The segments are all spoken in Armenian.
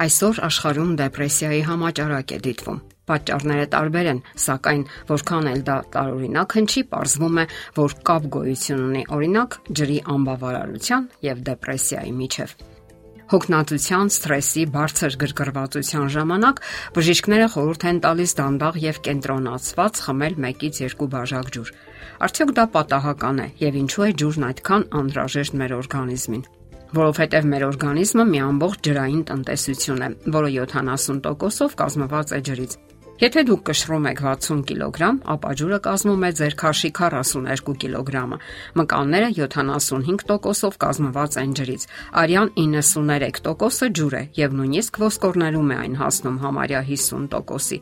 Այսօր աշխարհում դեպրեսիայի համաճարակ է դիտվում։ Պատճառները տարբեր են, սակայն որքան էլ դա տարօրինակ հնչի, ողջվում է, որ կապ գոյություն ունի օրինակ ջրի անբավարարության եւ դեպրեսիայի միջև։ Հոգնածության, սթրեսի, բարձր գրգռվածության ժամանակ բժիշկները խորհուրդ են տալիս դանդաղ եւ կենտրոնացված խմել 1-ից 2 բաժակ ջուր։ Արդյոք դա պատահական է եւ ինչու է ջուրն այդքան անհրաժեշտ մեր օրգանիզմին որովհետև մեր օրգանիզմը մի ամբողջ ջրային տնտեսություն է, որը 70%-ով կազմված է ջրից։ Եթե դուք կշռում եք 60 կիլոգրամ, ապա ջուրը կազմում է ձեր քաշի 42 կիլոգրամը։ Մկանները 75%-ով կազմված են ջրից։ Արյան 93%-ը ջուր է եւ նույնիսկ ոսկորներում է այն հասնում համարյա 50%-ի։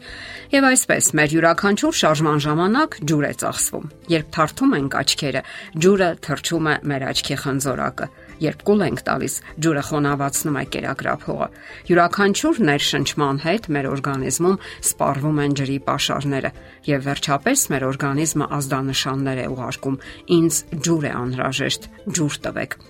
Եվ այսպես, մեր յուրաքանչյուր շարժման ժամանակ ջուր է ծախսվում։ Երբ թարթում ենք աչքերը, ջուրը թրջում է մեր աչքի խնձորակը երբ կուլ ենք տալիս, ջուրը խոնավացնում է կերակրափողը։ Յուրաքանչյուր ներշնչման հետ մեր օրգանիզմում սպառվում են ջրի պաշարները եւ վերջապես մեր օրգանիզմը ազդանշաններ է ուղարկում։ Ինձ ջուր է անհրաժեշտ, ջուր տվեք։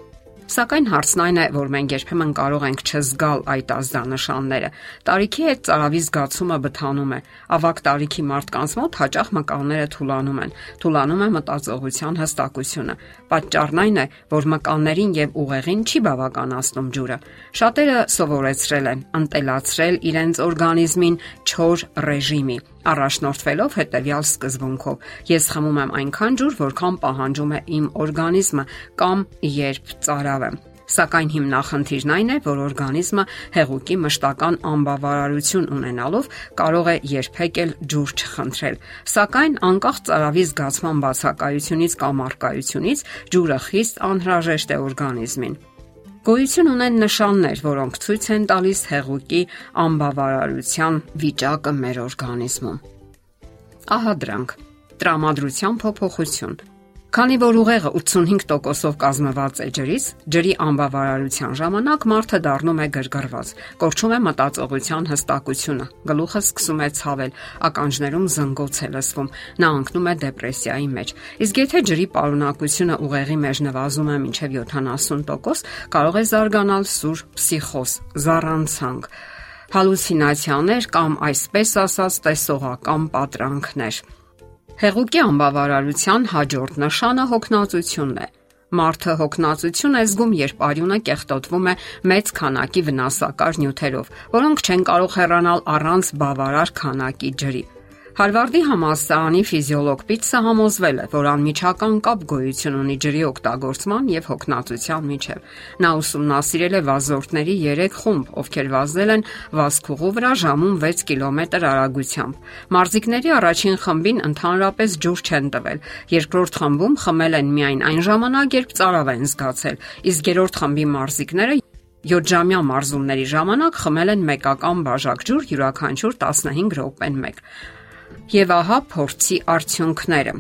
Սակայն հարցն այն է, որ մենք երբեմն կարող ենք չզգալ այդ ազդանշանները։ Տարիքի հետ ծարավի զգացումը բթանում է։ Ավակ տարիքի մարդկանց մոտ հաճախ մկանները թուլանում են։ Թուլանում է մտածողության հստակությունը։ Պատճառն այն է, որ մկաններին եւ ուղեղին չի բավականացնում ջուրը։ Շատերը սովորեցրել են ընտելացրել իրենց օրգանիզմին չոր ռեժիմի առաջնորդվելով հետևյալ սկզբունքով. ես խմում եմ այնքան ջուր, որքան պահանջում է իմ օրգանիզմը կամ երբ ծարավ եմ։ Սակայն հիմնախնդիրն այն է, որ օրգանիզմը հեղուկի մշտական անբավարարություն ունենալով կարող է երբեք էլ ջուր չխնդրել։ Սակայն անկախ ծարավի զգացման բացակայությունից կամ արկայությունից ջուրը խիստ անհրաժեշտ է օրգանիզմին։ Գոյություն ունեն նշաններ, որոնք ցույց են տալիս հեղուկի անբավարարության վիճակը մեր օրգանիզմում։ Ահա դրանք. տրամադրության փոփոխություն, Քանի որ ուղեղը 85%-ով կազմված է ջրից, ջրի անբավարարության ժամանակ մարդը դառնում է գրգռված, կորչում է մտածողության հստակությունը, գլուխը սկսում է ցավել, ականջներում զնգոց է լսվում, նա ընկնում է դեպրեսիայի մեջ։ Իսկ եթե ջրի պարունակությունը ուղեղի մեջ նվազում է մինչև 70%, կարող է զարգանալ սուր պսիխոզ, զառանցանք հալուցինացիաներ կամ այսպես ասած տեսողական պատրանքներ։ Հեղուկի անբավարարության հաջորդ նշանը հոգնածությունն է։ Մարդը հոգնածություն է զգում, երբ արյունը կեղտոտվում է մեծ քանակի վնասակար նյութերով, որոնք չեն կարող հեռանալ առանց բավարար քանակի ջրի։ Հարվարդի համալսարանի ֆիզիոլոգ Պիցը համոզվել է, որ անմիջական կապ գոյություն ունի ջրի օգտագործման եւ հոգնածության միջեւ։ Նա ուսումնասիրել է վազորդների 3 խումբ, ովքեր վազել են վազքուղու վրա ժամում 6 կիլոմետր արագությամբ։ Մարզիկների առաջին խմբին ընդհանրապես ջուր չեն տվել։ Երկրորդ խմբում խմել են միայն այն ժամանակ, երբ ծարավ են զգացել, իսկ երրորդ խմբի մարզիկները 7-ժամյա մարզումների ժամանակ խմել են մեկական բաժակ ջուր յուրաքանչյուր 15 րոպեն մեկ։ Եվ ահա փորձի արդյունքները։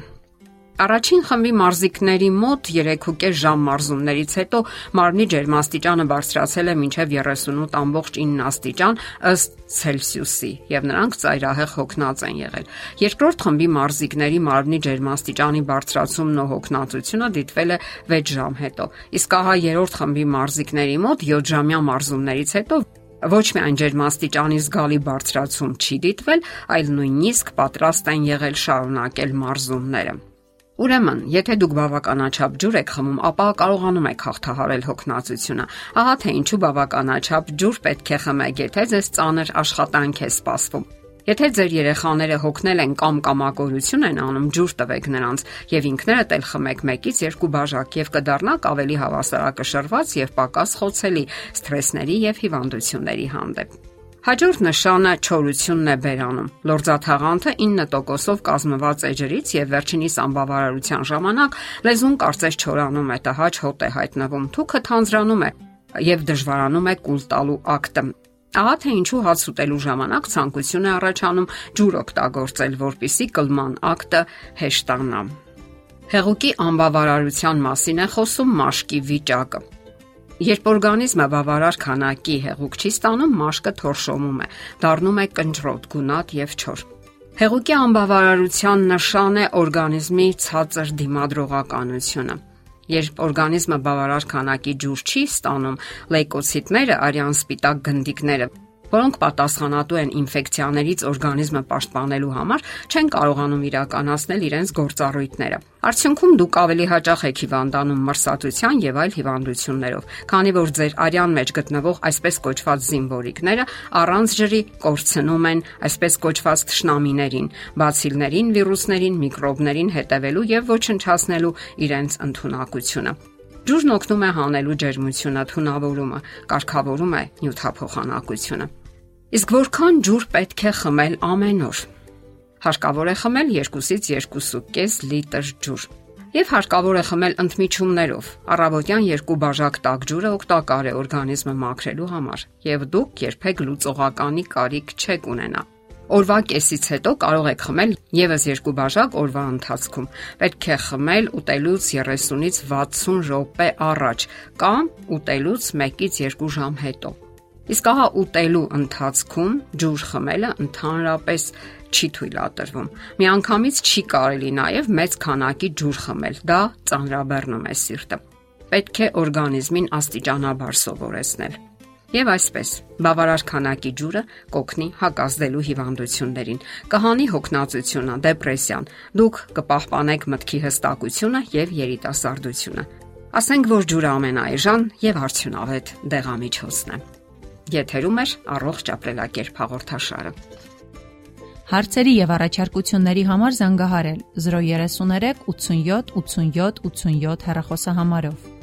Առաջին խմբի մարզիկների մոտ 3.5 ժամ մարզումներից հետո մարմնի ջերմաստիճանը բարձրացել է մինչև 38.9 աստիճան ըստ Ցելսիուսի, եւ նրանք ծայրահեղ հոգնած են եղել։ Երկրորդ խմբի մարզիկների մարմնի ջերմաստիճանի բարձրացումն ու հոգնածությունը դիտվել է 6 ժամ հետո։ Իսկ ահա երրորդ խմբի մարզիկների մոտ 7 ժամյա մարզումներից հետո Ոչ միայն ջերմաստիճանի զգալի բարձրացում չի դիտվել, այլ նույնիսկ պատրաստ են եղել շարունակել մարզումները։ Ուրեմն, եթե դուք բավականաչափ ջուր եք խմում, ապա կարողանում եք հաղթահարել հոգնածությունը։ Ահա թե ինչու բավականաչափ ջուր պետք է խմեք, եթե ձեզ ծանր աշխատանք է սպասվում։ Եթե ձեր երեխաները հոգնել են կամ կամակորություն են անում, ջուր տվեք նրանց եւ ինքներդ էլ խմեք 1-ից 2 բաժակ եւ կդառնաք ավելի հավասարակշռված եւ պակաս խոցելի սթրեսների եւ հիվանդությունների հանդեպ։ Հաջորդ նշանը չորությունն է բերանում։ Լորձաթաղանթը 9%-ով կազմված է ջրից եւ վերջինիս անբավարարության ժամանակ լեզուն կարծես չորանում է, տհաճ հոտ է հայտնվում, թուքը թանձրանում է եւ դժվարանում է կուլ տալու ակտը։ Ահա թե ինչու հաց ուտելու ժամանակ ցանկություն է առաջանում ջուր օգտագործել, որpիսի կլման ակտը հեշտանա։ Հեղուկի անբավարարության մասին է խոսում մաշկի վիճակը։ Երբ օրգանիզմը բավարար քանակի հեղուկ չի ստանում, մաշկը թորշոմում է, դառնում է կնճռոտ, գունատ եւ չոր։ Հեղուկի անբավարարության նշան է օրգանիզմի ցածր դիմադրողականությունը։ Երբ օրգանիզմը բավարար քանակի ջուր չի ստանում, լեյկոցիտները, արյան սպիտակ գնդիկները որոնք պատասխանատու են ինֆեկցիաներից օրգանիզմը պաշտպանելու համար, չեն կարողանում իրականացնել իրենց գործառույթները։ Արդյունքում դուք ավելի հաճախ եք հիվանդանում մրսածության եւ այլ հիվանդություններով, քանի որ ձեր արյան մեջ գտնվող այսպես կոչված զինվորիկները առանց ջրի կորցնում են այսպես կոչված թշնամիներին, բացիլներին, վիրուսներին, միկրոբներին հետևելու եւ ոչնչացնելու իրենց ընտունակությունը։ Ջուրն օգնում է հանելու ջերմությունը, թունավորումը, կարգավորում է նյութափոխանակությունը։ Իսկ որքան ջուր պետք է խմել ամեն օր։ Հարկավոր է խմել 2-ից 2.5 լիտր ջուր։ Եվ հարկավոր է խմել ընդմիջումներով։ Առավոտյան 2 բաժակ տաք ջուրը օգտակար է օրգանիզմը մաքրելու համար, եւ դուք երբեք լուծողականի կարիք չեք ունենա։ Օրվա կեսից հետո կարող եք խմել եւս 2 բաժակ օրվա ընթացքում։ Պետք է խմել ուտելուց 30-ից 60 րոպե առաջ կամ ուտելուց 1-ից 2 ժամ հետո։ Իսկ ահա ուտելու ընթացքում ջուր խմելը ընդհանրապես չի թույլատրվում։ Միանգամից չի կարելի նաև մեծ քանակի ջուր խմել։ Դա ծանրաբեռնում է սիրտը։ Պետք է օրգանիզմին աստիճանաբար սովորեցնել։ Եվ այսպես, բավարար քանակի ջուրը կօգնի հակազդելու հիվանդություններին, կհանի հոգնածությունը, դեպրեսիան։ Դուք կպահպանեք մտքի հստակությունը եւ երիտասարդությունը։ Ասենք որ ջուրը ամենաէժան եւ արդյունավետ դեղամիջոցն է։ Եթերում է առողջ ապրելակերպ հաղորդաշարը։ Հարցերի եւ առաջարկությունների համար զանգահարել 033 87 87 87 հեռախոսահամարով։